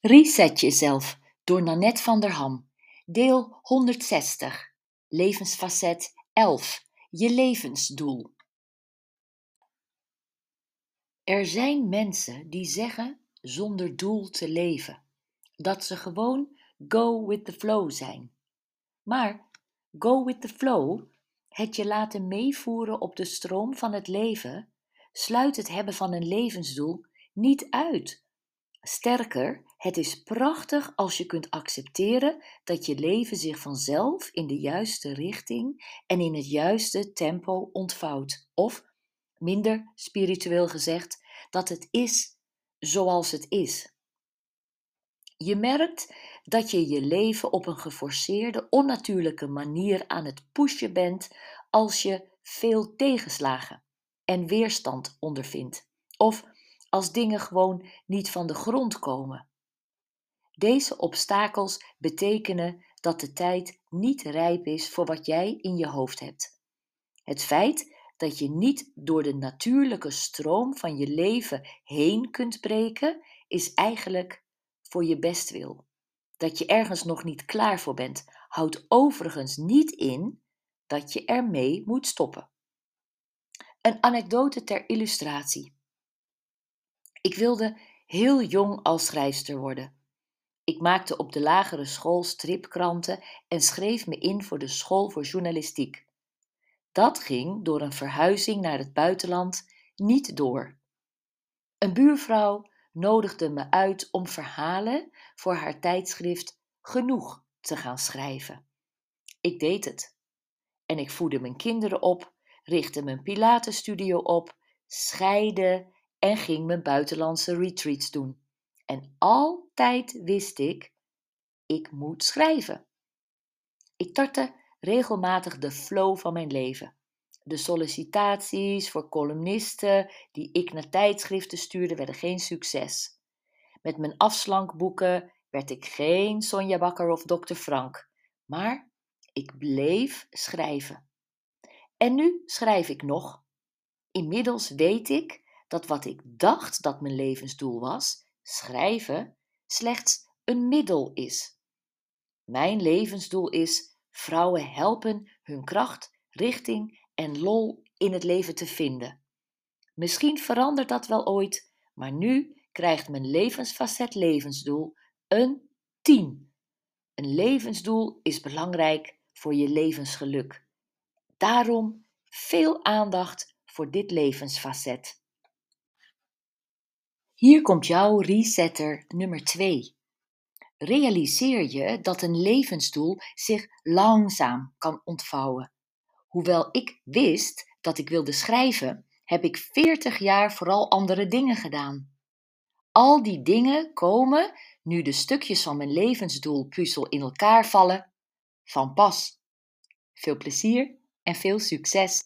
Reset jezelf door Nanette van der Ham. Deel 160. Levensfacet 11. Je levensdoel. Er zijn mensen die zeggen zonder doel te leven. Dat ze gewoon go with the flow zijn. Maar go with the flow, het je laten meevoeren op de stroom van het leven, sluit het hebben van een levensdoel niet uit. Sterker, het is prachtig als je kunt accepteren dat je leven zich vanzelf in de juiste richting en in het juiste tempo ontvouwt. Of, minder spiritueel gezegd, dat het is zoals het is. Je merkt dat je je leven op een geforceerde, onnatuurlijke manier aan het pushen bent als je veel tegenslagen en weerstand ondervindt. Of als dingen gewoon niet van de grond komen. Deze obstakels betekenen dat de tijd niet rijp is voor wat jij in je hoofd hebt. Het feit dat je niet door de natuurlijke stroom van je leven heen kunt breken, is eigenlijk voor je bestwil. Dat je ergens nog niet klaar voor bent, houdt overigens niet in dat je ermee moet stoppen. Een anekdote ter illustratie. Ik wilde heel jong als schrijfster worden. Ik maakte op de lagere school stripkranten en schreef me in voor de school voor journalistiek. Dat ging door een verhuizing naar het buitenland niet door. Een buurvrouw nodigde me uit om verhalen voor haar tijdschrift Genoeg te gaan schrijven. Ik deed het. En ik voedde mijn kinderen op, richtte mijn Pilatenstudio op, scheide en ging mijn buitenlandse retreats doen. En altijd wist ik, ik moet schrijven. Ik tartte regelmatig de flow van mijn leven. De sollicitaties voor columnisten die ik naar tijdschriften stuurde werden geen succes. Met mijn afslankboeken werd ik geen Sonja Bakker of Dr. Frank, maar ik bleef schrijven. En nu schrijf ik nog. Inmiddels weet ik dat wat ik dacht dat mijn levensdoel was, schrijven, slechts een middel is. Mijn levensdoel is vrouwen helpen hun kracht, richting en lol in het leven te vinden. Misschien verandert dat wel ooit, maar nu krijgt mijn levensfacet levensdoel een 10. Een levensdoel is belangrijk voor je levensgeluk. Daarom veel aandacht voor dit levensfacet. Hier komt jouw resetter nummer 2. Realiseer je dat een levensdoel zich langzaam kan ontvouwen. Hoewel ik wist dat ik wilde schrijven, heb ik 40 jaar vooral andere dingen gedaan. Al die dingen komen, nu de stukjes van mijn levensdoelpuzzel in elkaar vallen, van pas. Veel plezier en veel succes!